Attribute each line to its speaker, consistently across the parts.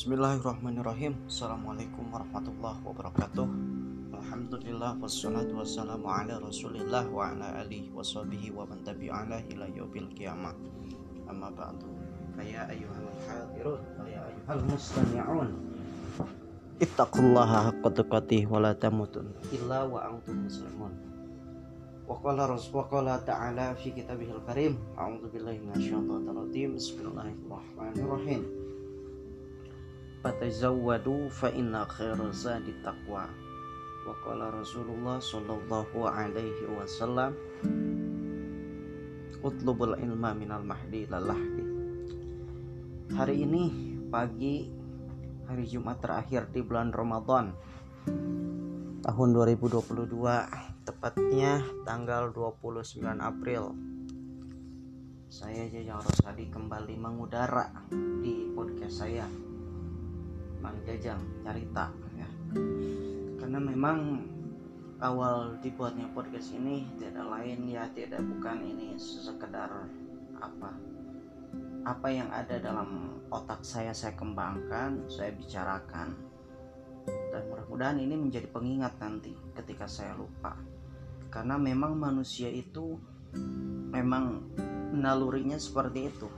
Speaker 1: Bismillahirrahmanirrahim. Assalamualaikum warahmatullahi wabarakatuh. Alhamdulillah wassalatu wassalamu ala rasulillah wa ala alihi wa sahbihi wa man tabi'ala ila yaubil qiyamah. Amma ba'du. Faya ayyuhal hadirun Faya ayyuhal mustami'un. Ittaqullaha haqqa tuqatih wa la tamutun illa wa antum muslimun. Wa qala wa qala ta'ala fi kitabihil karim. A'udzu billahi minasyaitonir rajim Bismillahirrahmanirrahim fatazawwadu fa inna khairu zadi taqwa. Wa qala Rasulullah sallallahu alaihi wasallam utlubul ilma minal mahdi lalahdi hari ini pagi hari Jumat terakhir di bulan Ramadan tahun 2022 tepatnya tanggal 29 April. Saya Jajang Rosadi kembali mengudara di podcast saya Mang Jajang cerita ya. Karena memang awal dibuatnya podcast ini tidak lain ya tidak bukan ini sekedar apa apa yang ada dalam otak saya saya kembangkan saya bicarakan. Dan mudah-mudahan ini menjadi pengingat nanti ketika saya lupa. Karena memang manusia itu memang nalurinya seperti itu.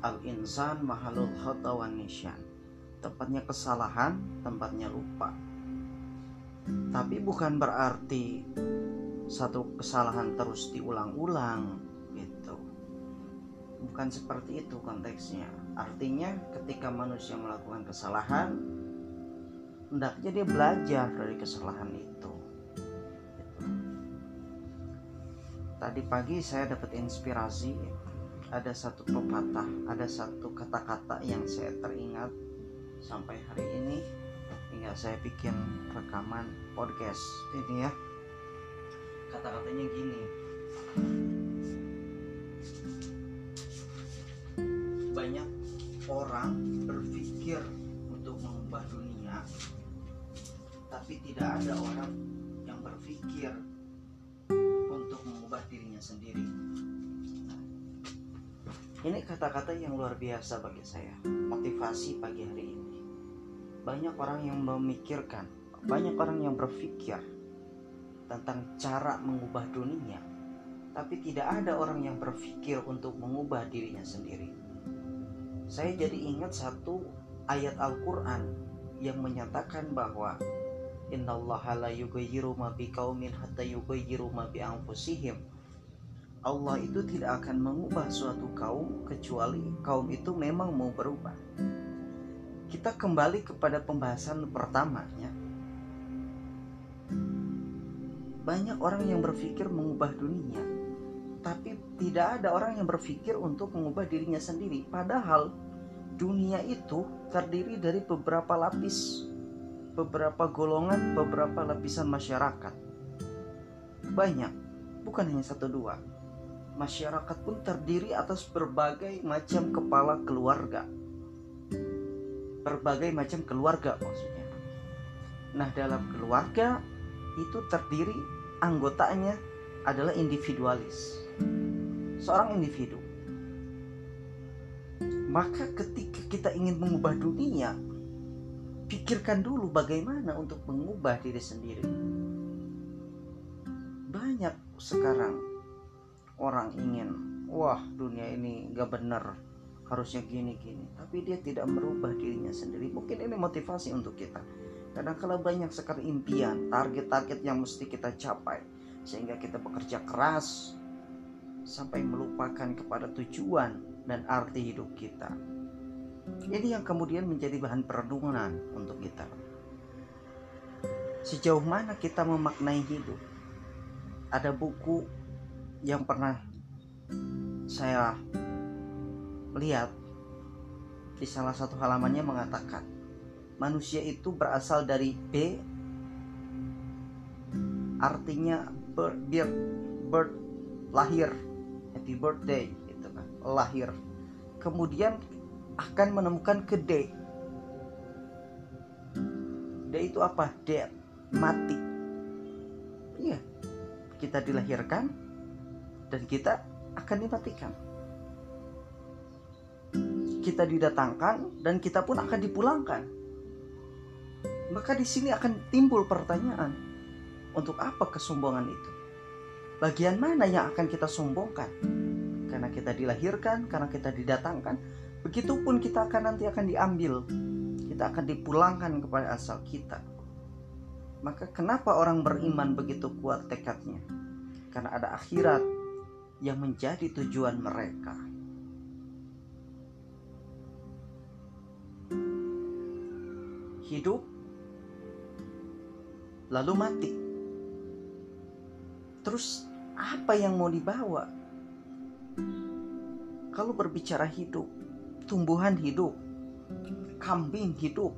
Speaker 1: Al insan mahalul khatawan nisyan tempatnya kesalahan, tempatnya lupa. Tapi bukan berarti satu kesalahan terus diulang-ulang gitu. Bukan seperti itu konteksnya. Artinya ketika manusia melakukan kesalahan, hendaknya dia belajar dari kesalahan itu. Gitu. Tadi pagi saya dapat inspirasi ada satu pepatah, ada satu kata-kata yang saya teringat sampai hari ini. Hingga saya bikin rekaman podcast ini ya. Kata-katanya gini. Banyak orang berpikir untuk mengubah dunia tapi tidak ada orang yang berpikir untuk mengubah dirinya sendiri ini kata-kata yang luar biasa bagi saya motivasi pagi hari ini banyak orang yang memikirkan, banyak orang yang berpikir tentang cara mengubah dunia, tapi tidak ada orang yang berpikir untuk mengubah dirinya sendiri. Saya jadi ingat satu ayat Al-Quran yang menyatakan bahwa Innallaha la yughayyiru ma biqaumin hatta yughayyiru ma bi anfusihim. Allah itu tidak akan mengubah suatu kaum kecuali kaum itu memang mau berubah kita kembali kepada pembahasan pertamanya. Banyak orang yang berpikir mengubah dunia, tapi tidak ada orang yang berpikir untuk mengubah dirinya sendiri. Padahal dunia itu terdiri dari beberapa lapis, beberapa golongan, beberapa lapisan masyarakat. Banyak, bukan hanya satu dua. Masyarakat pun terdiri atas berbagai macam kepala keluarga berbagai macam keluarga maksudnya. Nah, dalam keluarga itu terdiri anggotanya adalah individualis. Seorang individu. Maka ketika kita ingin mengubah dunia, pikirkan dulu bagaimana untuk mengubah diri sendiri. Banyak sekarang orang ingin, wah dunia ini gak benar, harusnya gini gini tapi dia tidak merubah dirinya sendiri. Mungkin ini motivasi untuk kita. Kadang kala banyak sekali impian target-target yang mesti kita capai sehingga kita bekerja keras sampai melupakan kepada tujuan dan arti hidup kita. Ini yang kemudian menjadi bahan perenungan untuk kita. Sejauh mana kita memaknai hidup? Ada buku yang pernah saya lihat di salah satu halamannya mengatakan manusia itu berasal dari B artinya birth, birth, birth lahir happy birthday itu kan lahir. Kemudian akan menemukan ke D. D itu apa? Death mati. Iya kita dilahirkan dan kita akan dimatikan kita didatangkan dan kita pun akan dipulangkan. Maka di sini akan timbul pertanyaan, untuk apa kesombongan itu? Bagian mana yang akan kita sombongkan? Karena kita dilahirkan, karena kita didatangkan, begitupun kita akan nanti akan diambil, kita akan dipulangkan kepada asal kita. Maka kenapa orang beriman begitu kuat tekadnya? Karena ada akhirat yang menjadi tujuan mereka. Hidup lalu mati. Terus apa yang mau dibawa? Kalau berbicara hidup, tumbuhan hidup, kambing hidup,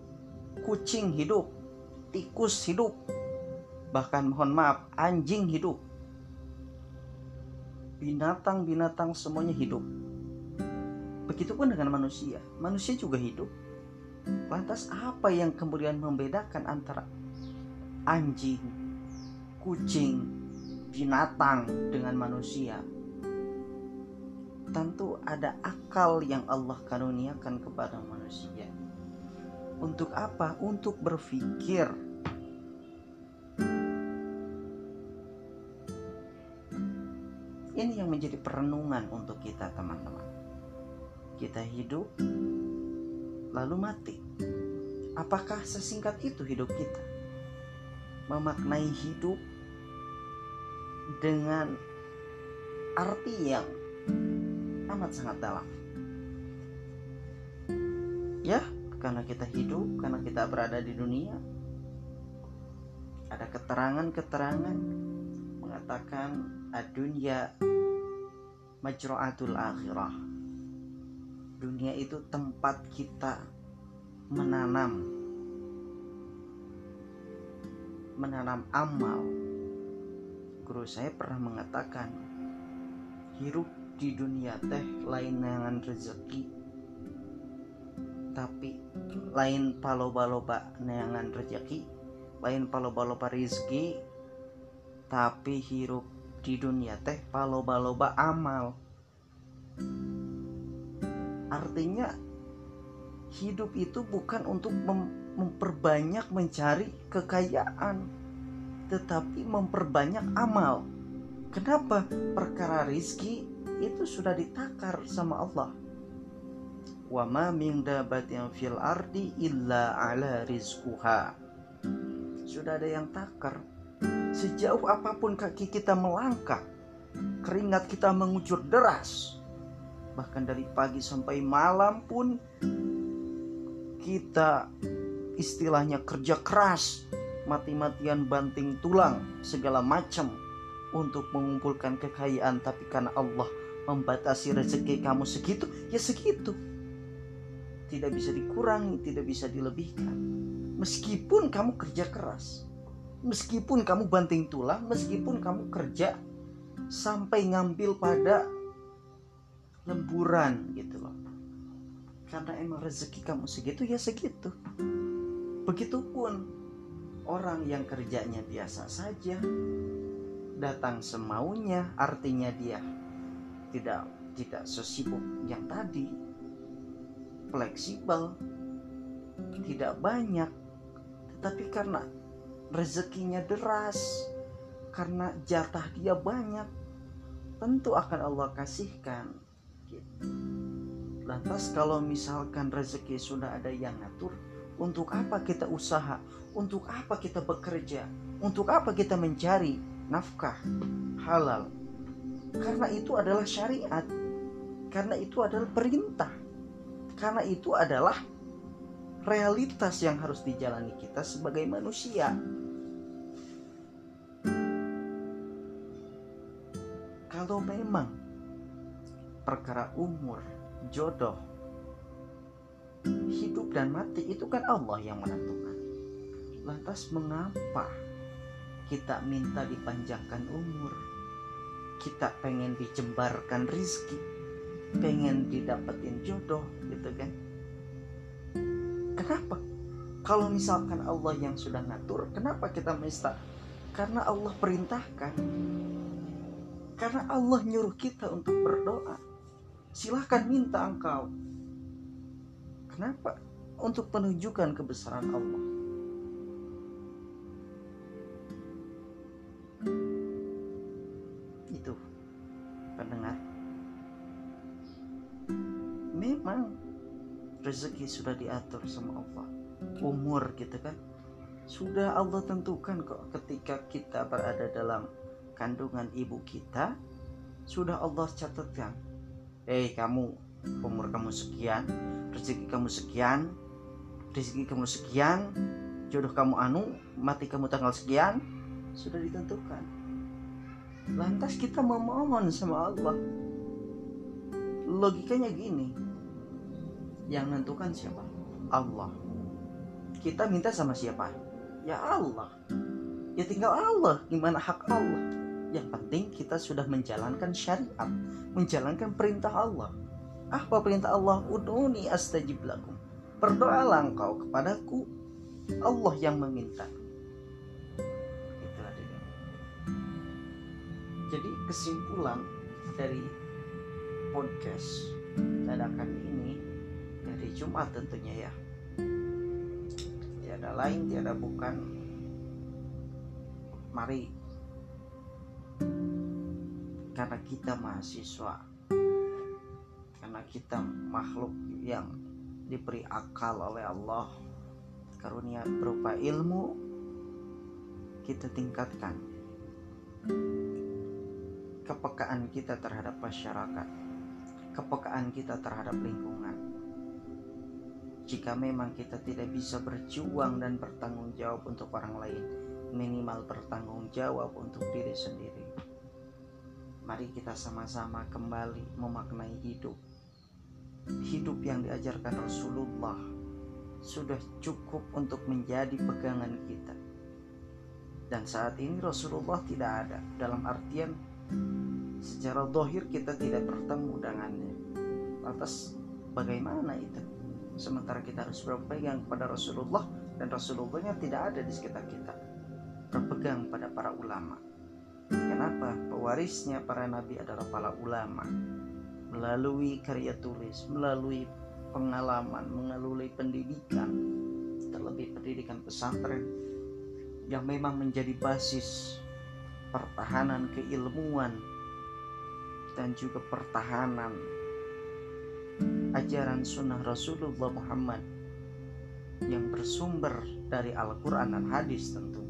Speaker 1: kucing hidup, tikus hidup, bahkan mohon maaf, anjing hidup. Binatang-binatang semuanya hidup. Begitupun dengan manusia. Manusia juga hidup. Lantas apa yang kemudian membedakan antara anjing, kucing, binatang dengan manusia. Tentu ada akal yang Allah karuniakan kepada manusia. Untuk apa? Untuk berpikir. Yang menjadi perenungan untuk kita, teman-teman. Kita hidup, lalu mati. Apakah sesingkat itu hidup kita? memaknai hidup dengan arti yang amat sangat dalam. Ya, karena kita hidup, karena kita berada di dunia, ada keterangan-keterangan mengatakan adunya majro'atul akhirah. Dunia itu tempat kita menanam menanam amal. Guru saya pernah mengatakan, hirup di dunia teh lain dengan rezeki, tapi lain paloba-loba neangan rezeki, lain paloba-loba rezeki, tapi hirup di dunia teh paloba-loba amal. Artinya hidup itu bukan untuk mem memperbanyak mencari kekayaan, tetapi memperbanyak amal. Kenapa? Perkara rizki itu sudah ditakar sama Allah. Wa ma min dabatin fil ardi illa ala rizquha. Sudah ada yang takar. Sejauh apa pun kaki kita melangkah, keringat kita mengucur deras. Bahkan dari pagi sampai malam pun kita istilahnya kerja keras, mati-matian banting tulang, segala macam untuk mengumpulkan kekayaan tapi karena Allah membatasi rezeki kamu segitu, ya segitu. Tidak bisa dikurangi, tidak bisa dilebihkan. Meskipun kamu kerja keras, meskipun kamu banting tulang, meskipun kamu kerja sampai ngambil pada lemburan gitu loh. Karena emang rezeki kamu segitu ya segitu. Begitupun orang yang kerjanya biasa saja, datang semaunya, artinya dia tidak tidak sesibuk yang tadi, fleksibel, tidak banyak, tetapi karena rezekinya deras, karena jatah dia banyak, tentu akan Allah kasihkan. Gitu. Lantas kalau misalkan rezeki sudah ada yang ngatur, untuk apa kita usaha? Untuk apa kita bekerja? Untuk apa kita mencari nafkah halal? Karena itu adalah syariat. Karena itu adalah perintah. Karena itu adalah realitas yang harus dijalani kita sebagai manusia. Kalau memang perkara umur, jodoh, hidup dan mati itu kan Allah yang menentukan. Lantas mengapa kita minta dipanjangkan umur? Kita pengen dijembarkan rizki, pengen didapetin jodoh gitu kan? Kenapa? Kalau misalkan Allah yang sudah ngatur, kenapa kita minta? Karena Allah perintahkan. Karena Allah nyuruh kita untuk berdoa. Silahkan minta engkau. Kenapa? Untuk menunjukkan kebesaran Allah. Itu pendengar. Memang rezeki sudah diatur sama Allah. Umur gitu kan sudah Allah tentukan kok ketika kita berada dalam kandungan ibu kita sudah Allah catatkan. Eh hey, kamu umur kamu sekian rezeki kamu sekian rezeki kamu sekian jodoh kamu anu mati kamu tanggal sekian sudah ditentukan. Lantas kita memohon sama Allah. Logikanya gini. Yang menentukan siapa? Allah. Kita minta sama siapa? Ya Allah. Ya tinggal Allah. Gimana hak Allah yang penting kita sudah menjalankan syariat menjalankan perintah Allah. Apa perintah Allah? Uduni astajib lakum. Berdoalah engkau kepadaku. Allah yang meminta. Jadi kesimpulan dari podcast dadakan ini dari Jumat tentunya ya. Tiada lain tiada bukan. Mari karena kita mahasiswa. Karena kita makhluk yang diberi akal oleh Allah. Karunia berupa ilmu kita tingkatkan. Kepekaan kita terhadap masyarakat. Kepekaan kita terhadap lingkungan. Jika memang kita tidak bisa berjuang dan bertanggung jawab untuk orang lain, minimal bertanggung jawab untuk diri sendiri. Mari kita sama-sama kembali memaknai hidup. Hidup yang diajarkan Rasulullah sudah cukup untuk menjadi pegangan kita. Dan saat ini Rasulullah tidak ada dalam artian secara dohir kita tidak bertemu dengannya. Lantas bagaimana itu? sementara kita harus berpegang pada Rasulullah dan Rasulullahnya tidak ada di sekitar kita berpegang pada para ulama kenapa pewarisnya para nabi adalah para ulama melalui karya tulis melalui pengalaman melalui pendidikan terlebih pendidikan pesantren yang memang menjadi basis pertahanan keilmuan dan juga pertahanan ajaran sunnah Rasulullah Muhammad yang bersumber dari Al-Quran dan hadis tentunya.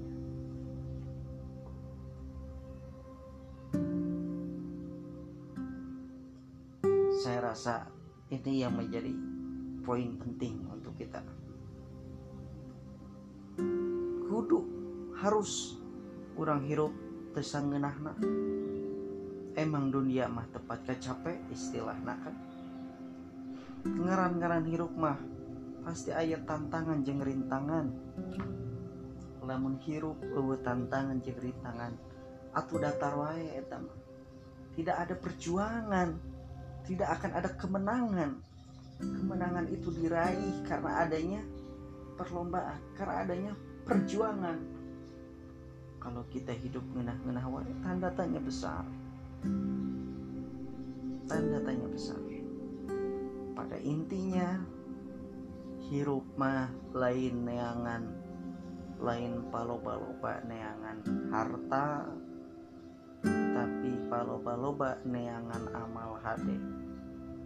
Speaker 1: Rasa ini yang menjadi poin penting untuk kita. Kudu harus kurang hirup tersanggenahna emang dunia mah tepat capek istilahnya kan. Ngaran-ngaran hirup mah pasti ayat tantangan jeng rintangan. Lamun hirup eueuh tantangan jeng rintangan atuh datar wae mah. Tidak ada perjuangan tidak akan ada kemenangan. Kemenangan itu diraih karena adanya perlombaan karena adanya perjuangan. Kalau kita hidup ngenah-ngenah tanda tanya besar. Tanda tanya besar. Pada intinya hirup mah lain neangan lain paloba-loba neangan harta tapi paloba-loba neangan amal hade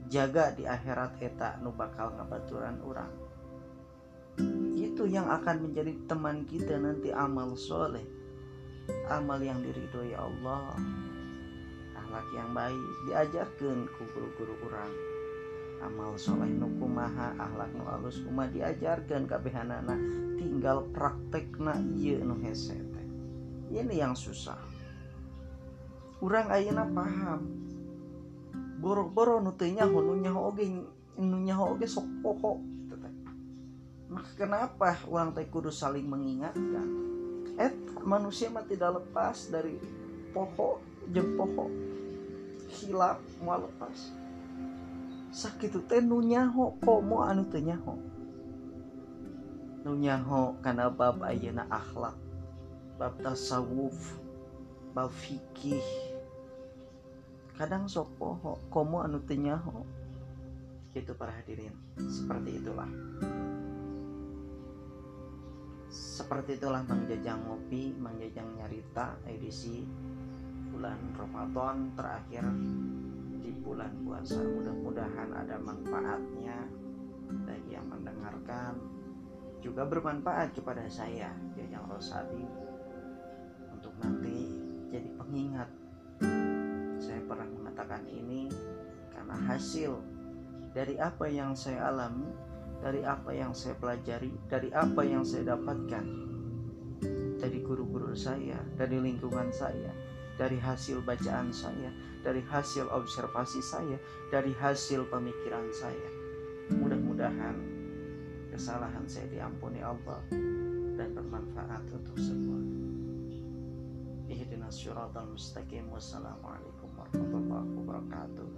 Speaker 1: jaga di akhirat eta nu bakal ngabaturan orang itu yang akan menjadi teman kita nanti amal soleh. Amal yang diridhoi Allah. Akhlak yang baik diajarkan ku guru-guru orang amal soleh nu kumaha akhlak nu alus kuma diajarkan kabehanana tinggal praktekna iya nu hese ini yang susah kurang ayeuna paham. Boro-boro nu teu nyaho nu nyaho oge nu nyaho oge sok pokok maka kenapa orang teh kudu saling mengingatkan? Eh manusia mah tidak lepas dari pokok jeng pokok hilap mau lepas. Sakit teh nu nyaho komo anu teu nyaho. Nu nyaho kana bab ayeuna akhlak bab tasawuf bab fikih kadang sok komo anu teu nyaho Gitu para hadirin, seperti itulah. Seperti itulah Mang Jajang Ngopi, Mang Jajang Nyarita edisi bulan Ramadan terakhir di bulan puasa. Mudah-mudahan ada manfaatnya bagi yang mendengarkan juga bermanfaat kepada saya Jajang Rosadi untuk nanti jadi pengingat pernah mengatakan ini karena hasil dari apa yang saya alami dari apa yang saya pelajari, dari apa yang saya dapatkan dari guru-guru saya, dari lingkungan saya, dari hasil bacaan saya, dari hasil observasi saya, dari hasil pemikiran saya. Mudah-mudahan kesalahan saya diampuni Allah dan bermanfaat untuk semua. Ihdinas mustaqim. Wassalamualaikum warahmatullahi wabarakatuh.